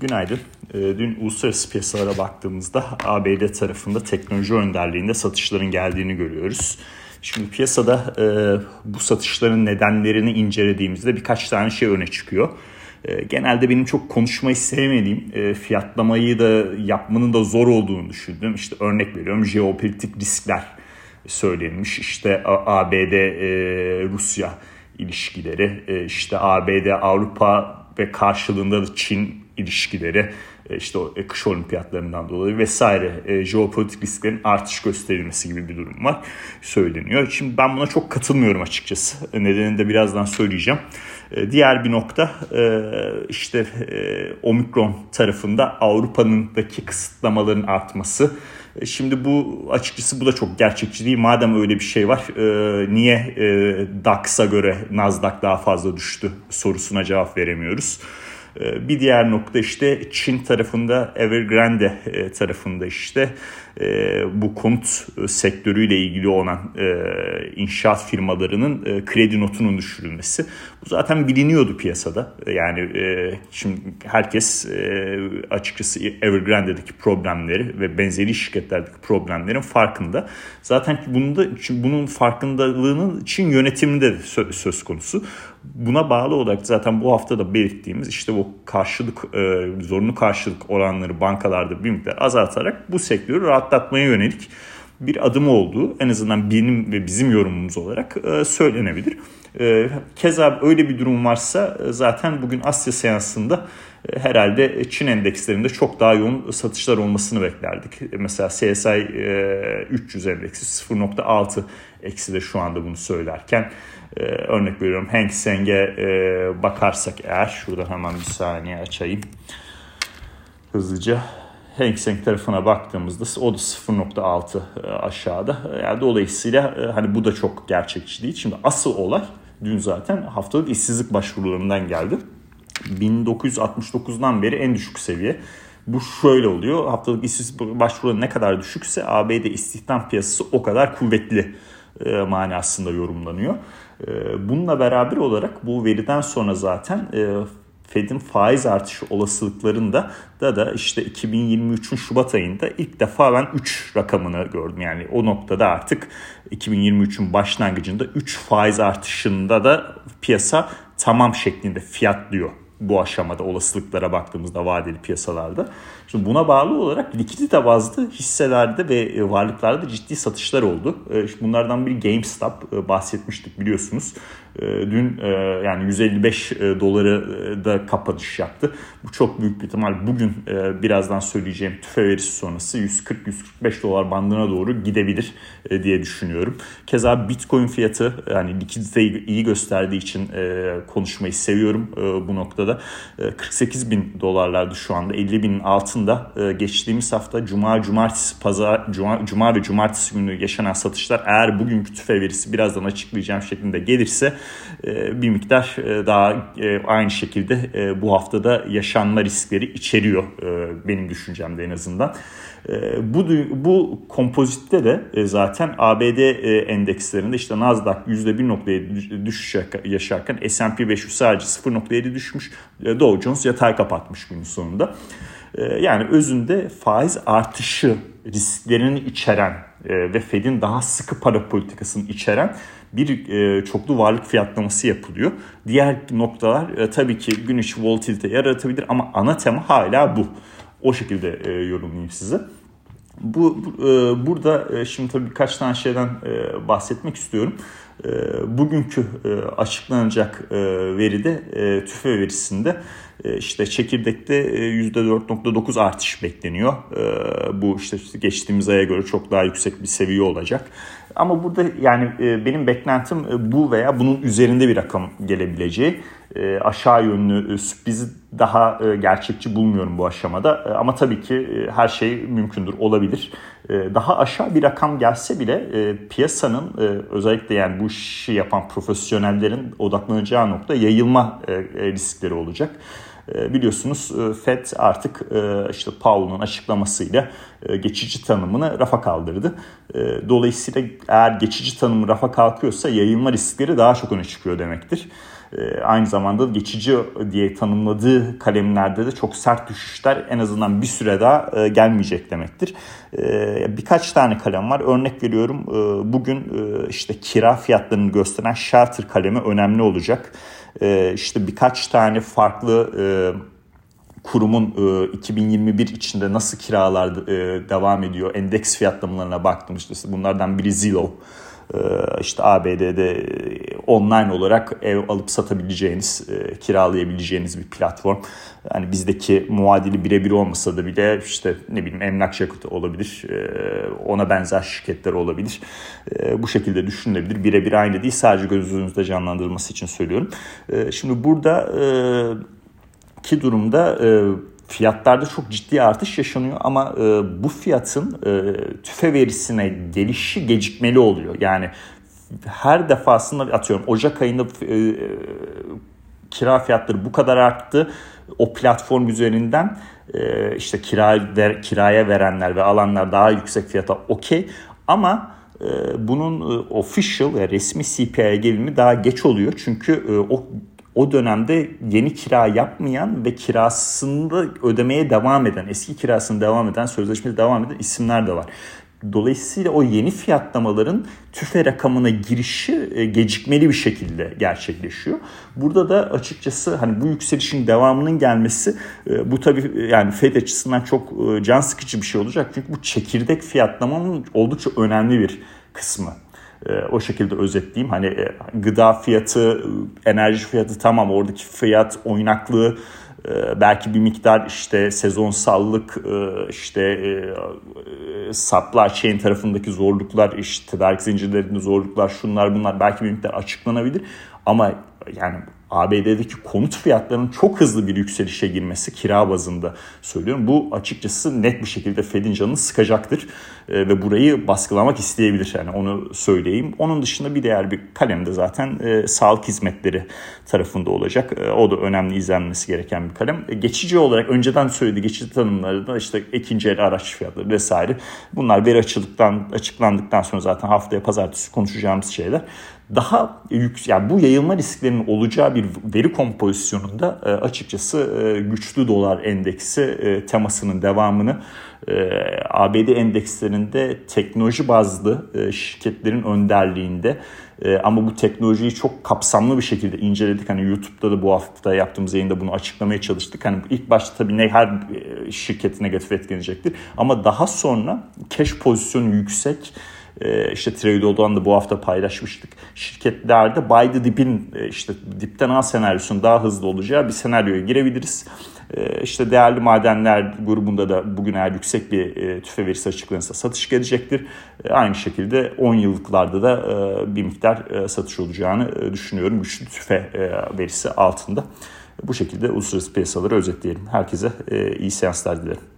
Günaydın. Ee, dün uluslararası piyasalara baktığımızda ABD tarafında teknoloji önderliğinde satışların geldiğini görüyoruz. Şimdi piyasada e, bu satışların nedenlerini incelediğimizde birkaç tane şey öne çıkıyor. E, genelde benim çok konuşmayı sevmediğim, e, fiyatlamayı da yapmanın da zor olduğunu düşündüm. İşte örnek veriyorum jeopolitik riskler söylenmiş. İşte ABD Rusya ilişkileri, işte ABD Avrupa ve karşılığında da Çin ilişkileri e, işte o e, kış olimpiyatlarından dolayı vesaire e, jeopolitik risklerin artış gösterilmesi gibi bir durum var söyleniyor. Şimdi ben buna çok katılmıyorum açıkçası. Nedenini de birazdan söyleyeceğim. E, diğer bir nokta e, işte e, omikron tarafında Avrupa'nındaki kısıtlamaların artması. E, şimdi bu açıkçası bu da çok gerçekçi değil. Madem öyle bir şey var e, niye e, DAX'a göre Nasdaq daha fazla düştü sorusuna cevap veremiyoruz. Ee, bir diğer nokta işte Çin tarafında Evergrande e, tarafında işte e, bu konut e, sektörüyle ilgili olan inşaat firmalarının kredi notunun düşürülmesi. Bu zaten biliniyordu piyasada. Yani şimdi herkes açıkçası Evergrande'deki problemleri ve benzeri şirketlerdeki problemlerin farkında. Zaten bunun da bunun farkındalığının için yönetiminde söz konusu. Buna bağlı olarak zaten bu hafta da belirttiğimiz işte bu karşılık e, zorunlu karşılık oranları bankalarda bir miktar azaltarak bu sektörü rahatlatmaya yönelik bir adım olduğu en azından benim ve bizim yorumumuz olarak e, söylenebilir. E, keza öyle bir durum varsa e, zaten bugün Asya seansında herhalde Çin endekslerinde çok daha yoğun satışlar olmasını beklerdik. Mesela CSI e, 300 endeksi 0.6 eksi de şu anda bunu söylerken örnek veriyorum Hang Seng'e bakarsak eğer şurada hemen bir saniye açayım hızlıca. Hang Seng tarafına baktığımızda o da 0.6 e, aşağıda. Yani dolayısıyla e, hani bu da çok gerçekçi değil. Şimdi asıl olay dün zaten haftalık işsizlik başvurularından geldi. 1969'dan beri en düşük seviye. Bu şöyle oluyor. Haftalık işsizlik başvuruları ne kadar düşükse ABD istihdam piyasası o kadar kuvvetli e, manasında yorumlanıyor. E, bununla beraber olarak bu veriden sonra zaten e, Fed'in faiz artışı olasılıklarında da da işte 2023'ün Şubat ayında ilk defa ben 3 rakamını gördüm. Yani o noktada artık 2023'ün başlangıcında 3 faiz artışında da piyasa tamam şeklinde fiyatlıyor bu aşamada olasılıklara baktığımızda vadeli piyasalarda. Şimdi buna bağlı olarak likidite bazlı hisselerde ve e, varlıklarda ciddi satışlar oldu. E, bunlardan biri GameStop e, bahsetmiştik biliyorsunuz. Dün yani 155 doları da kapanış yaptı. Bu çok büyük bir ihtimal bugün birazdan söyleyeceğim tüfe verisi sonrası 140-145 dolar bandına doğru gidebilir diye düşünüyorum. Keza Bitcoin fiyatı yani likiditeyi iyi gösterdiği için konuşmayı seviyorum bu noktada. 48 bin dolarlardı şu anda 50 binin altında e, geçtiğimiz hafta Cuma, Cumartesi, Pazar, Cuma, Cuma ve Cumartesi günü yaşanan satışlar eğer bugünkü tüfe verisi birazdan açıklayacağım şeklinde gelirse e, bir miktar e, daha aynı şekilde bu haftada yaşanma riskleri içeriyor benim düşüncemde en azından. Bu, bu kompozitte de zaten ABD endekslerinde işte Nasdaq %1.7 düşüş yaşarken S&P 500 sadece 0.7 düşmüş. Dow Jones yatay kapatmış günün sonunda. Ee, yani özünde faiz artışı risklerini içeren e, ve Fed'in daha sıkı para politikasını içeren bir e, çoklu varlık fiyatlaması yapılıyor. Diğer noktalar e, tabii ki gün içi volatilite yaratabilir ama ana tema hala bu. O şekilde yorumlayayım size. Bu burada şimdi tabii birkaç tane şeyden bahsetmek istiyorum. Bugünkü açıklanacak veride tüfe verisinde e, işte çekirdekte %4.9 e, artış bekleniyor. E, bu işte geçtiğimiz aya göre çok daha yüksek bir seviye olacak. Ama burada yani benim beklentim bu veya bunun üzerinde bir rakam gelebileceği. Aşağı yönlü sürprizi daha gerçekçi bulmuyorum bu aşamada. Ama tabii ki her şey mümkündür, olabilir. Daha aşağı bir rakam gelse bile piyasanın özellikle yani bu işi yapan profesyonellerin odaklanacağı nokta yayılma riskleri olacak. Ee, biliyorsunuz e, Fed artık e, işte Powell'ın açıklamasıyla e, geçici tanımını rafa kaldırdı. Dolayısıyla eğer geçici tanımı rafa kalkıyorsa yayılma riskleri daha çok öne çıkıyor demektir. E, aynı zamanda geçici diye tanımladığı kalemlerde de çok sert düşüşler en azından bir süre daha e, gelmeyecek demektir. E, birkaç tane kalem var. Örnek veriyorum bugün işte kira fiyatlarını gösteren Shelter kalemi önemli olacak. İşte birkaç tane farklı kurumun e, 2021 içinde nasıl kiralar devam ediyor endeks fiyatlamalarına baktım işte bunlardan biri Zillow işte ABD'de e, online olarak ev alıp satabileceğiniz, e, kiralayabileceğiniz bir platform. Yani bizdeki muadili birebir olmasa da bile işte ne bileyim emlak yakıtı olabilir, ona benzer şirketler olabilir. Bu şekilde düşünülebilir. Birebir aynı değil sadece gözünüzde canlandırılması için söylüyorum. Şimdi burada ki durumda fiyatlarda çok ciddi artış yaşanıyor ama e, bu fiyatın e, tüfe verisine gelişi gecikmeli oluyor. Yani her defasında atıyorum Ocak ayında e, kira fiyatları bu kadar arttı. O platform üzerinden e, işte kira ver, kiraya verenler ve alanlar daha yüksek fiyata okey ama e, bunun e, official ya resmi CPI'ye gelimi daha geç oluyor. Çünkü e, o o dönemde yeni kira yapmayan ve kirasını ödemeye devam eden, eski kirasını devam eden, sözleşmesi devam eden isimler de var. Dolayısıyla o yeni fiyatlamaların tüfe rakamına girişi e, gecikmeli bir şekilde gerçekleşiyor. Burada da açıkçası hani bu yükselişin devamının gelmesi e, bu tabii e, yani Fed açısından çok can sıkıcı bir şey olacak. Çünkü bu çekirdek fiyatlamanın oldukça önemli bir kısmı. E, o şekilde özetleyeyim. Hani e, gıda fiyatı, enerji fiyatı tamam oradaki fiyat oynaklığı e, belki bir miktar işte sezonsallık işte supply chain tarafındaki zorluklar işte tedarik zincirlerinde zorluklar şunlar bunlar belki bir miktar açıklanabilir ama yani ABD'deki konut fiyatlarının çok hızlı bir yükselişe girmesi kira bazında söylüyorum. Bu açıkçası net bir şekilde Fed'in canını sıkacaktır e, ve burayı baskılamak isteyebilir yani onu söyleyeyim. Onun dışında bir diğer bir kalem de zaten e, sağlık hizmetleri tarafında olacak. E, o da önemli izlenmesi gereken bir kalem. E, geçici olarak önceden söyledi geçici tanımları da işte ikinci el araç fiyatları vesaire. Bunlar veri açıldıktan açıklandıktan sonra zaten haftaya pazartesi konuşacağımız şeyler daha yük, yani bu yayılma risklerinin olacağı bir veri kompozisyonunda e, açıkçası e, güçlü dolar endeksi e, temasının devamını ABD endekslerinde teknoloji bazlı şirketlerin önderliğinde ama bu teknolojiyi çok kapsamlı bir şekilde inceledik. Hani YouTube'da da bu hafta yaptığımız yayında bunu açıklamaya çalıştık. Hani ilk başta tabii ne her şirketi negatif etkilenecektir ama daha sonra cash pozisyonu yüksek e, işte Tradeo'dan da bu hafta paylaşmıştık. Şirketlerde buy the dip'in e, işte dipten al senaryosunun daha hızlı olacağı bir senaryoya girebiliriz. E, işte değerli madenler grubunda da bugün eğer yüksek bir e, tüfe verisi açıklanırsa satış gelecektir. E, aynı şekilde 10 yıllıklarda da e, bir miktar satış olacağını düşünüyorum. Güçlü tüfe verisi altında. Bu şekilde uluslararası piyasaları özetleyelim. Herkese iyi seanslar dilerim.